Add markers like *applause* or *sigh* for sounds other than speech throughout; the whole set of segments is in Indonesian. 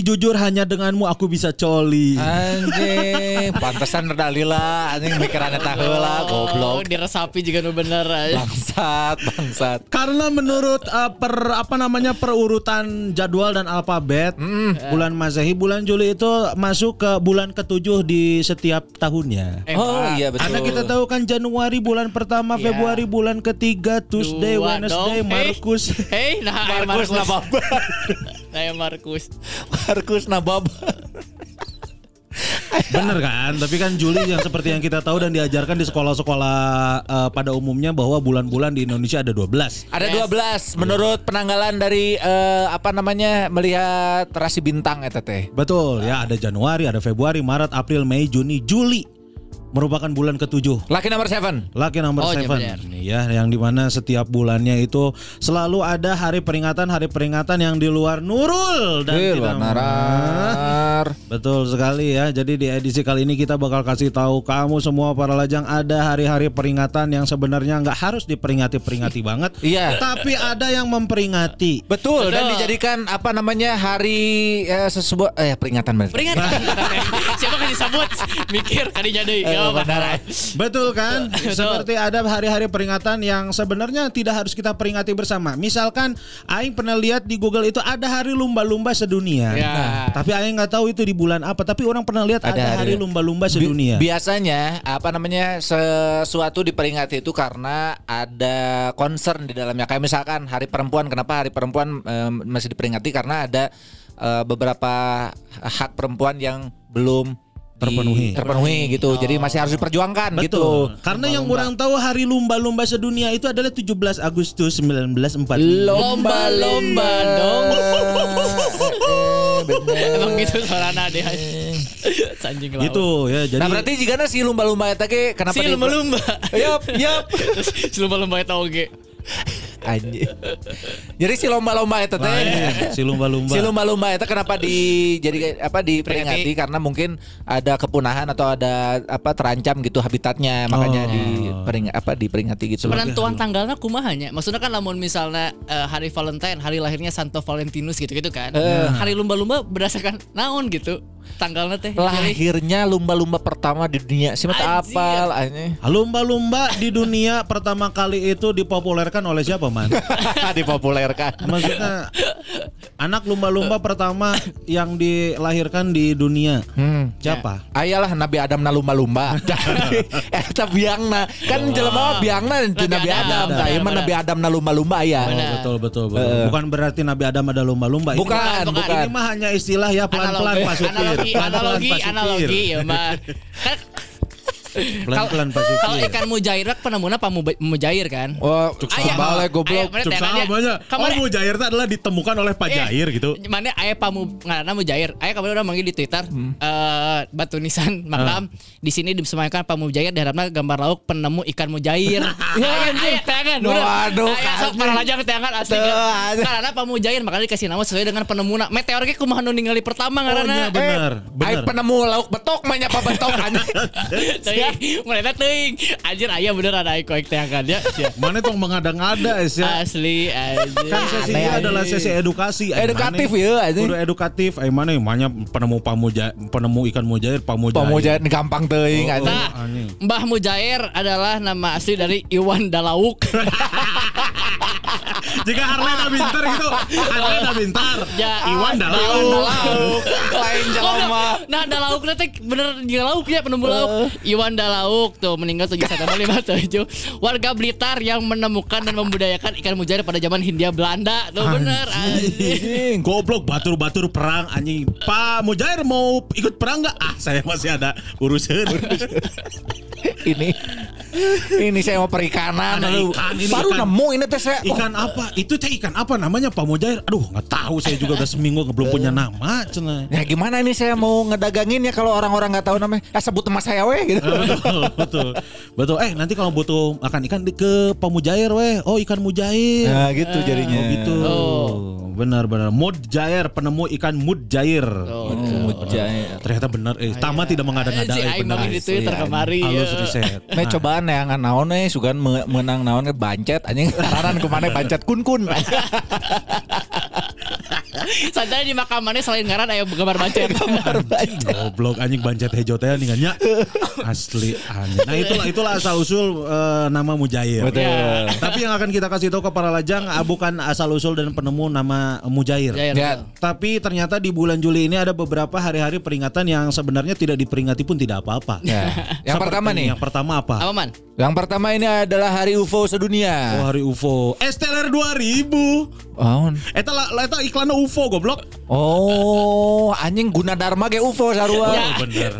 Jujur hanya denganmu aku bisa coli. Anjing, *laughs* pantesan Dalila anjing mikirannya tahu lah, goblok. diresapi juga nu bener aja. Bangsat, bangsat. Karena menurut uh, per apa namanya perurutan jadwal dan alfabet, bulan Masehi bulan Juli itu masuk ke bulan ketujuh di setiap tahunnya. Eh, Oh iya betul. Karena kita tahu kan Januari bulan pertama, Iya. Februari bulan ketiga, Tuesday, Dua Wednesday, dong. Markus. Hei, nah Markus Markus. *laughs* Saya Markus. Markus Nababa. Bener kan? Tapi kan Juli yang seperti yang kita tahu dan diajarkan di sekolah-sekolah uh, pada umumnya bahwa bulan-bulan di Indonesia ada 12. Ada Yes. 12 menurut penanggalan dari eh, apa namanya melihat rasi bintang eta teh. Betul ya, ada Januari, ada Februari, Maret, April, Mei, Juni, Juli merupakan bulan ketujuh. Lucky number seven. Lucky number Oh, iya seven. Nih ya, yang di mana setiap bulannya itu selalu ada hari peringatan hari peringatan yang di luar Nurul dan Eh, tidak- narar. Betul sekali ya. Jadi di edisi kali ini kita bakal kasih tahu kamu semua para lajang ada hari-hari peringatan yang sebenarnya nggak harus diperingati-peringati banget. Iya. Tapi ada yang memperingati. Betul, dan Betul. dijadikan apa namanya hari eh, sesebuah eh peringatan bener. Peringatan. *laughs* Siapa kan disebut? Mikir kali jadi. Apa benar. Betul kan? Seperti ada hari-hari peringatan yang sebenarnya tidak harus kita peringati bersama. Misalkan Aing pernah lihat di Google itu ada hari lumba-lumba sedunia. Ya. Nah, tapi Aing nggak tahu itu di bulan apa. Tapi orang pernah lihat ada, Ada hari lumba-lumba Bi- sedunia. biasanya apa namanya sesuatu diperingati itu karena ada concern di dalamnya. Kayak misalkan Hari Perempuan, kenapa Hari Perempuan em, masih diperingati karena ada eh, beberapa hak perempuan yang belum Terpenuhi. terpenuhi gitu. Jadi masih harus diperjuangkan gitu. Betul. Karena yang orang tahu hari lumba-lumba sedunia itu adalah 17 Agustus 1945. Lomba-lomba dong. Eh. *laughs* Emang gitu suarana deh. Sanjing laut. Gitu ya. Jadi Nah berarti jika si lumba-lumba eta ge kenapa si lumba-lumba. Yup, yup. *laughs* si lumba-lumba itu oke. Anjing. Jadi si lomba-lomba eta teh Nah, si lumba-lumba. Si lumba-lumba itu kenapa di jadi apa diperingati Peringati. karena mungkin ada kepunahan atau ada apa terancam gitu habitatnya makanya Oh. dipering apa diperingati gitu. Penentuan tanggalnya kumahanya. Maksudnya kan lamun misalnya eh, hari Valentine, hari lahirnya Santo Valentinus gitu-gitu kan. Eh. Hari lumba-lumba berdasarkan naon gitu. Tanggalnya teh. Lahirnya lumba-lumba pertama di dunia Anjir. apal anjing. Lumba-lumba di dunia pertama kali itu dipopulerkan oleh siapa, Man? *laughs* Dipopulerkan. Maksudnya anak lumba-lumba pertama yang dilahirkan di dunia. Hmm. Siapa? Ayalah Nabi Adam na lumba-lumba. Jadi *laughs* eta biangna kan jelema mah biangna di Nabi Adam. Tah ieu mah Benar, Nabi Adam na lumba-lumba. Oh, Benar. betul betul betul. Eh. Bukan berarti Nabi Adam ada lumba-lumba. Bukan, bukan. Ini mah hanya istilah ya pelan-pelan Pak Supir. analogi, analogi, analogi, ya mah. *laughs* Pelan-pelan Pak kalau ikan mujair penemunya pak mujair kan? Oh, Cuk Aya, goblok. bener, Cuk banyak. Oh, mujair itu adalah ditemukan oleh Pak Eh, Jair gitu. Mana aya pamu ngaranna mujair. Aya kemarin udah manggil di Twitter Hmm. eh batu nisan makam di sini disemayangkan pak mujair di harapna gambar lauk penemu ikan mujair. *laughs* Ya anjing tangan. Waduh, Aya sok anjing. para lajang tangan asli. Karena pak mujair makanya dikasih nama sesuai dengan penemuna. Meteor ge kumaha nu ningali pertama Oh, iya, benar. Ai Benar. penemu lauk betok mah nyapa betok anjing. *laughs* Mulai teuing. Anjir aya bener ada iko ek teangan ya. Mana tong mengada-ngada ya. Asli anjir. Kan sesinya Aneh, adalah sesi edukasi. Edukatif ya, anjing. Kudu edukatif. Ay mana mana penemu pamuja penemu ikan mujair pamujair. Pamujair gampang teuing Oh. Nah. Mbah Mujair adalah nama asli dari Iwan Dalauk. *laughs* *laughs* Jika Harlena Bintar gitu. Harlena Bintar. Ya, Iwan Iwan Dalau. Dalauk. Lain jelema. Nah, Dalauk nanti bener dia lauk ya penemu lauk. Iwan Dalauk tuh meninggal 7157. *laughs* Warga Blitar yang menemukan dan membudayakan ikan mujair pada zaman Hindia Belanda. Tuh bener. anjing. Goblok batur-batur perang anjing. Pak Mujair mau ikut perang nggak? Ah, saya masih ada urusan. Ini ini saya mau perikanan. Ada ikan, ini Baru ikan. nemu ini teh saya. Oh, Ikan apa? Itu teh ikan apa namanya Pak Mujair? Aduh nggak tahu saya juga udah seminggu belum punya nama cina. Ya gimana ini saya mau ngedagangin ya kalau orang-orang nggak tahu namanya. Ya sebut nama saya weh gitu. betul, betul, betul. Eh nanti kalau butuh makan ikan ke Pak Mujair weh. Oh ikan mujair. Nah gitu jadinya. Oh gitu. Benar benar. Mudjair penemu ikan mudjair. Oh, Mujair. Ternyata benar. Eh, Tama tidak mengada-ngada. si eh, benar. di Twitter Asli, kemari. Halus ya. riset. Nah, cobaan ya ngan naon nih sugan me- menang naon ke bancet anjing saran ke mana bancet kun kun *laughs* Sadar di makamannya selain ngaran aya gambar *laughs* bancet. Goblok anjing bancet hejo teh ningannya asli anjing. Nah itulah itulah asal usul eh, nama Mujair. Betul. Ya. Tapi yang akan kita kasih tahu ke para lajang ah, bukan asal usul dan penemu nama Mujair. Jair. Ya. Tapi ternyata di bulan Juli ini ada beberapa hari-hari peringatan yang sebenarnya tidak diperingati pun tidak apa-apa. ya. yang Seperti pertama nih Yang pertama apa? Apa man? yang pertama ini adalah hari UFO Oh, sedunia hari UFO. STLR 2000. Oh, Eta lah eta iklan UFO goblok. oh anjing guna dharma ge UFO sarua Ya. Bener.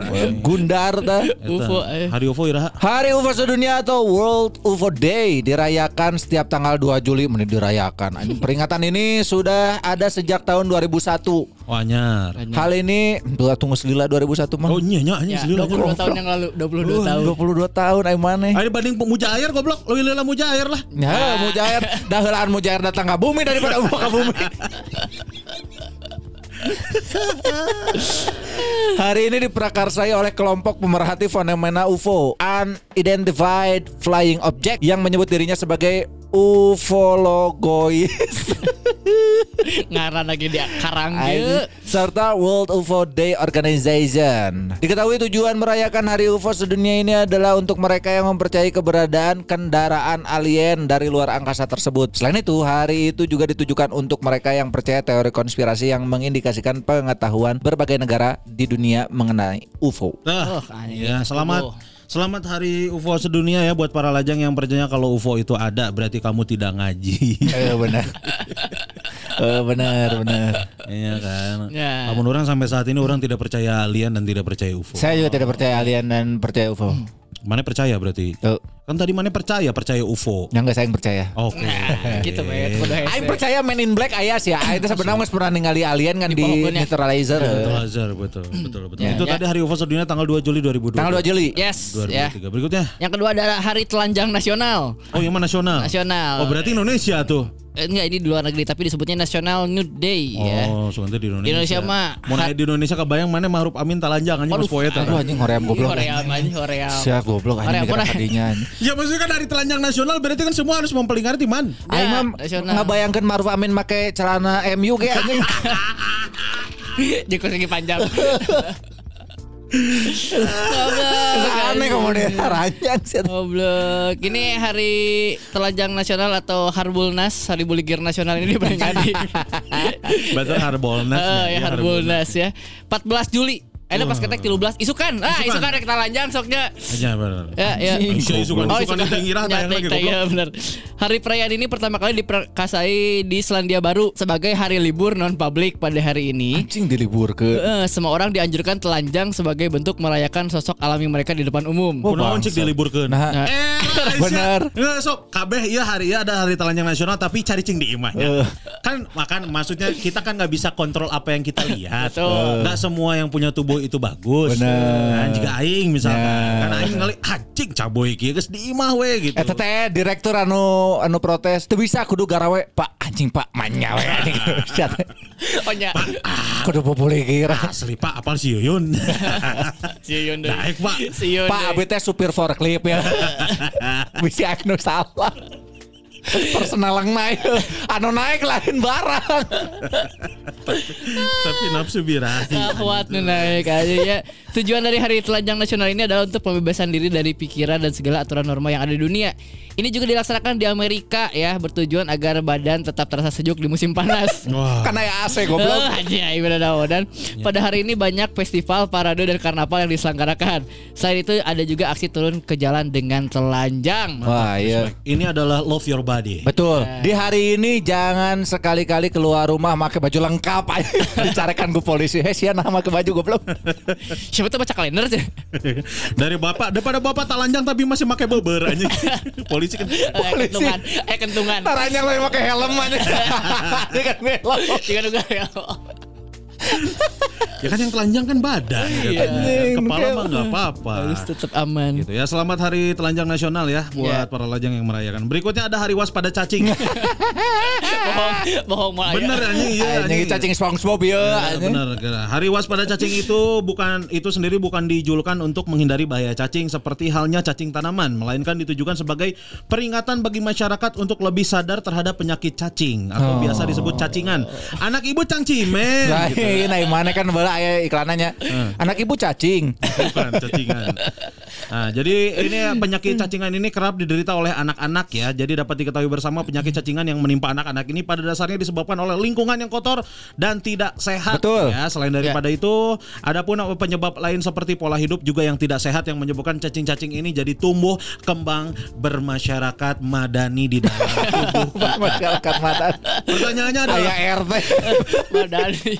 gundar ta Eta, UFO, eh. Hari UFO iraha. Hari UFO sedunia atau World UFO Day dirayakan setiap tanggal 2 Juli menit dirayakan. Anjing, Peringatan ini sudah ada sejak tahun 2001. Oh anyar. Hal ini dua tunggu selila 2001 mah. Oh iya nya anjing Ya, selila. 22 tahun yang lalu, 22 tahun. 22 tahun ayo mana? Ayo banding Mujair goblok. Lebih lila Mujair lah. Ya, mujair dah heulaan mujair datang ke bumi daripada *laughs* UFO ke bumi. Hari ini diprakarsai oleh kelompok pemerhati fenomena UFO, Unidentified Flying Object, yang menyebut dirinya sebagai ufologois. *laughs* Ngaran lagi di karang Anjing. ge. serta World UFO Day Organization. Diketahui tujuan merayakan Hari UFO sedunia ini adalah untuk mereka yang mempercayai keberadaan kendaraan alien dari luar angkasa tersebut. Selain itu, hari itu juga ditujukan untuk mereka yang percaya teori konspirasi yang mengindikasikan pengetahuan berbagai negara di dunia mengenai UFO. Nah, Oh, ya selamat Oh. Selamat hari UFO sedunia ya buat para lajang yang percaya kalau UFO itu ada berarti kamu tidak ngaji. Eh benar. Eh benar, benar. Iya kan. Ya. Namun orang sampai saat ini orang tidak percaya alien dan tidak percaya UFO. Saya juga tidak percaya alien dan percaya UFO. Mana percaya berarti? Tuh, Kan tadi mana percaya percaya UFO. yang enggak saya yang percaya. Oke. Nah, gitu hese. Aing percaya Men in Black aya sih. Aing teh sebenarnya geus pernah ningali alien kan Di di, neutralizer. Betul Azhar, betul betul betul. Ya, itu ya. tadi hari UFO sedunia tanggal 2 Juli 2020. Tanggal 2 Juli. Yes, ya. 2023. Berikutnya. Yang kedua adalah Hari Telanjang Nasional. Oh, yang mana nasional? Nasional. Oh, berarti Indonesia tuh. Enggak ini di luar negeri tapi disebutnya National Nude Day ya. Oh, sebentar di Indonesia. Di Indonesia mah- Mau naik di Indonesia kebayang mana Ma'ruf Amin talanjang anjing mas poet. Aduh anjing hoream goblok. Korea aja Korea. Siap goblok Korea anjing kadinya. anjing. Ya maksudnya kan hari telanjang nasional berarti kan semua harus memperingati man. Aing mah ngabayangkeun Maruf Amin make celana MU ge anjing. *laughs* Jeko segi panjang. *laughs* Goblok. Aneh kamu deh ranjang sih. Goblok. Ini hari telanjang nasional atau Harbulnas, Hari Buligir Nasional ini diperingati. Betul Harbolnas. Eh, ya Harbulnas ya. 14 Juli. Ada pas ketek 13 isukan. Ah, Isukan. isukan rek telanjang soknya. Aja benar. Ya, ya. Isukan, isukan, Oh, isukan yang Ya, tayang lagi, tayang, goblok. ya, benar. Hari perayaan ini pertama kali diperkasai di Selandia Baru sebagai hari libur non publik pada hari ini. Anjing dilibur ke. Eh, semua orang dianjurkan telanjang sebagai bentuk merayakan sosok alami mereka di depan umum. Oh, Kunaon cik bangsat. diliburkeun. Nah, Eh, Bener. Nggak sok kabeh iya hari iya ada hari telanjang nasional tapi cari cing di imahnya. Eh. Kan makan maksudnya kita kan nggak bisa kontrol apa yang kita lihat. Nggak semua yang punya tubuh itu bagus. Bener. Kan jika aing misalkan Nah. kan aing ngali anjing caboy kieu geus di imah we gitu. Eta teh direktur anu anu protes teu bisa kudu garawe Pak anjing Pak manya we *laughs* anjing. *laughs* Oh nya. Kudu populi kira. Asli Pak apal si Yuyun. *laughs* Si Yun deh. Naik, Pak. Si Yun Pak abi teh supir forklift ya. Bisa anu salah. Personal yang naik Anu naik lain barang tapi nafsu birahi. kuat nu naik aja ya. Tujuan dari Hari Telanjang Nasional ini adalah untuk pembebasan diri dari pikiran dan segala aturan norma yang ada di dunia. Ini juga dilaksanakan di Amerika ya, bertujuan agar badan tetap terasa sejuk di musim panas. Wah. Karena ya AC goblok Oh, aja bener dah. Dan pada hari ini banyak festival, parade dan karnaval yang diselenggarakan. Selain itu ada juga aksi turun ke jalan dengan telanjang. Wah iya Ini adalah love your body. Pribadi. Betul. Di hari ini jangan sekali-kali keluar rumah pakai baju lengkap aja. *laughs* Dicarikan gue polisi. Hei, siapa nama pakai baju goblok. *laughs* Siapa tuh baca kalender sih? *laughs* Dari bapak, daripada bapak talanjang tapi masih pakai beber aja. Polisi kan. Eh, kentungan, eh kentungan. Taranya lagi pakai helm aja. Dia kan belok. Tiga juga ya. Ya kan yang telanjang kan badan. Iya. Kepala mah nggak apa-apa. Harus tetap aman. Gitu ya. Selamat Hari Telanjang Nasional ya buat Iya. para lajang yang merayakan. Berikutnya ada Hari Waspada Cacing. *laughs* bohong, bohong mau Bener anjing, iya Anjing cacing SpongeBob ya. Ya, benar. Hari waspada cacing itu bukan itu sendiri bukan dijulukan untuk menghindari bahaya cacing seperti halnya cacing tanaman, melainkan ditujukan sebagai peringatan bagi masyarakat untuk lebih sadar terhadap penyakit cacing atau biasa disebut cacingan. Anak ibu cangcimen. gitu. Lain, nah mana kan bala aya iklanannya. Anak ibu cacing. Bukan cacingan. Nah, jadi ini penyakit cacingan ini kerap diderita oleh anak-anak ya. Jadi dapat diketahui bersama penyakit cacingan yang menimpa anak-anak ini pada dasarnya disebabkan oleh lingkungan yang kotor dan tidak sehat. Betul. Ya, selain daripada itu, ada pun penyebab lain seperti pola hidup juga yang tidak sehat yang menyebabkan cacing-cacing ini jadi tumbuh kembang bermasyarakat madani di dalam tubuh. *laughs* Masyarakat mata. Pertanyaannya adalah Aya RT. *laughs* Madani.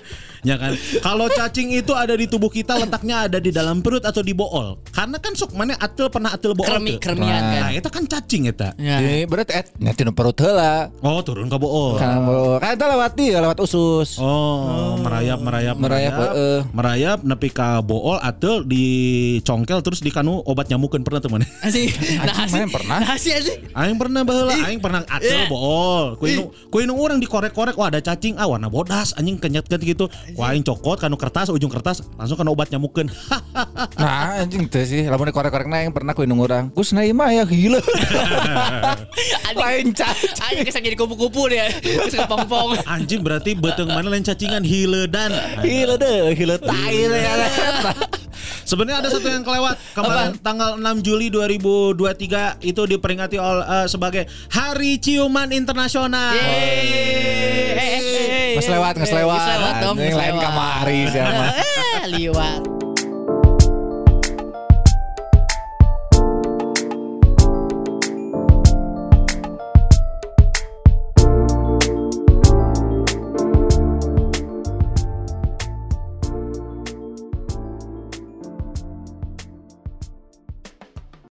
Ya kan. Kalau cacing itu ada di tubuh kita letaknya ada di dalam perut atau di bool. Karena kan sok mana atel pernah atel bool. Kremi, tuh. kremian kan. Nah, itu kan cacing eta. Ya. Ini berarti eh nanti nu perut heula. Oh, turun ke bool. Kan kan itu lewat dia lewat usus. Oh, merayap merayap Merayap, merayap. Merayap nepi ka bool atel dicongkel terus dikanu obat nyamukeun pernah teman. *laughs* Asih. Nah, asih. pernah. Nah, asih asih. Aing pernah baheula, aing pernah Ih. atel bool. Ku inu ku inu urang dikorek-korek wah ada cacing ah warna bodas anjing kenyet-kenyet gitu. Wah aing cokot kanu kertas ujung kertas langsung kena obat nyamukeun. *laughs* Nah, anjing teh sih, lamun korek-korek yang pernah ku indung urang. Gus na mah ya gila. *laughs* Lain cacing. Ayo kesang jadi kupu-kupu dia. Kesang pong-pong. *laughs* Anjing berarti beteng mana lain cacingan hiledan. Gila deh, gila tai teh. Sebenarnya ada satu yang kelewat kemarin tanggal 6 Juli 2023 itu diperingati oleh eh, sebagai Hari Ciuman Internasional. Yeay. Nges lewat, nges lewat. Nges lewat dong. Nges lain kamari siapa. Eh, liwat.